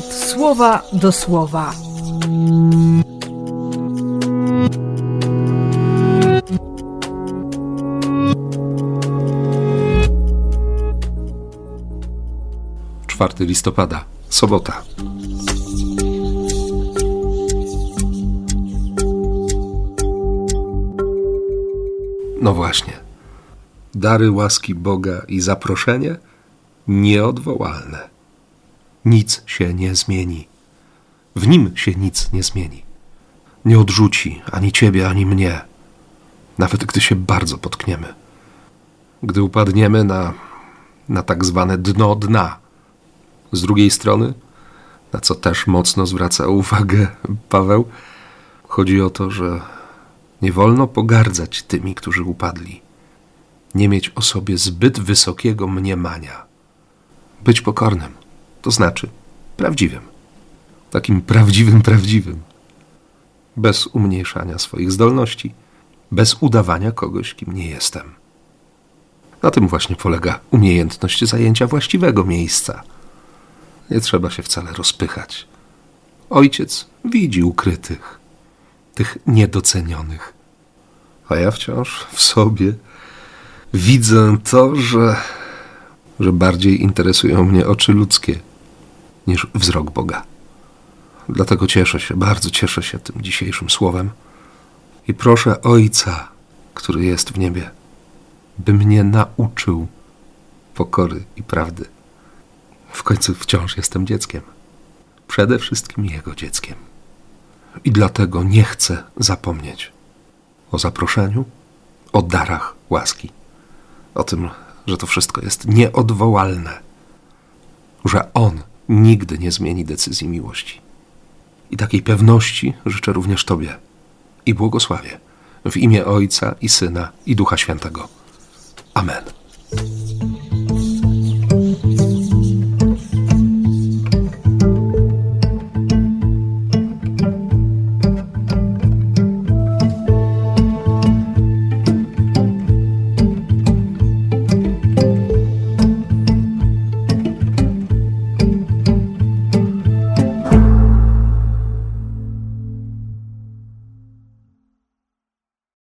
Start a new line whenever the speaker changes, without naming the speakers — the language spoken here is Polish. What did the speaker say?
słowa do słowa.
Czwarty listopada, sobota. No właśnie. Dary łaski Boga i zaproszenie nieodwołalne. Nic się nie zmieni. W nim się nic nie zmieni. Nie odrzuci ani ciebie, ani mnie, nawet gdy się bardzo potkniemy. Gdy upadniemy na, na tak zwane dno dna. Z drugiej strony, na co też mocno zwraca uwagę Paweł, chodzi o to, że nie wolno pogardzać tymi, którzy upadli, nie mieć o sobie zbyt wysokiego mniemania. Być pokornym, to znaczy prawdziwym, takim prawdziwym, prawdziwym, bez umniejszania swoich zdolności, bez udawania kogoś, kim nie jestem. Na tym właśnie polega umiejętność zajęcia właściwego miejsca. Nie trzeba się wcale rozpychać. Ojciec widzi ukrytych tych niedocenionych. A ja wciąż w sobie widzę to, że, że bardziej interesują mnie oczy ludzkie niż wzrok Boga. Dlatego cieszę się, bardzo cieszę się tym dzisiejszym słowem i proszę Ojca, który jest w niebie, by mnie nauczył pokory i prawdy. W końcu wciąż jestem dzieckiem, przede wszystkim Jego dzieckiem. I dlatego nie chcę zapomnieć o zaproszeniu, o darach łaski, o tym, że to wszystko jest nieodwołalne, że On nigdy nie zmieni decyzji miłości. I takiej pewności życzę również Tobie i błogosławię w imię Ojca i Syna i Ducha Świętego. Amen.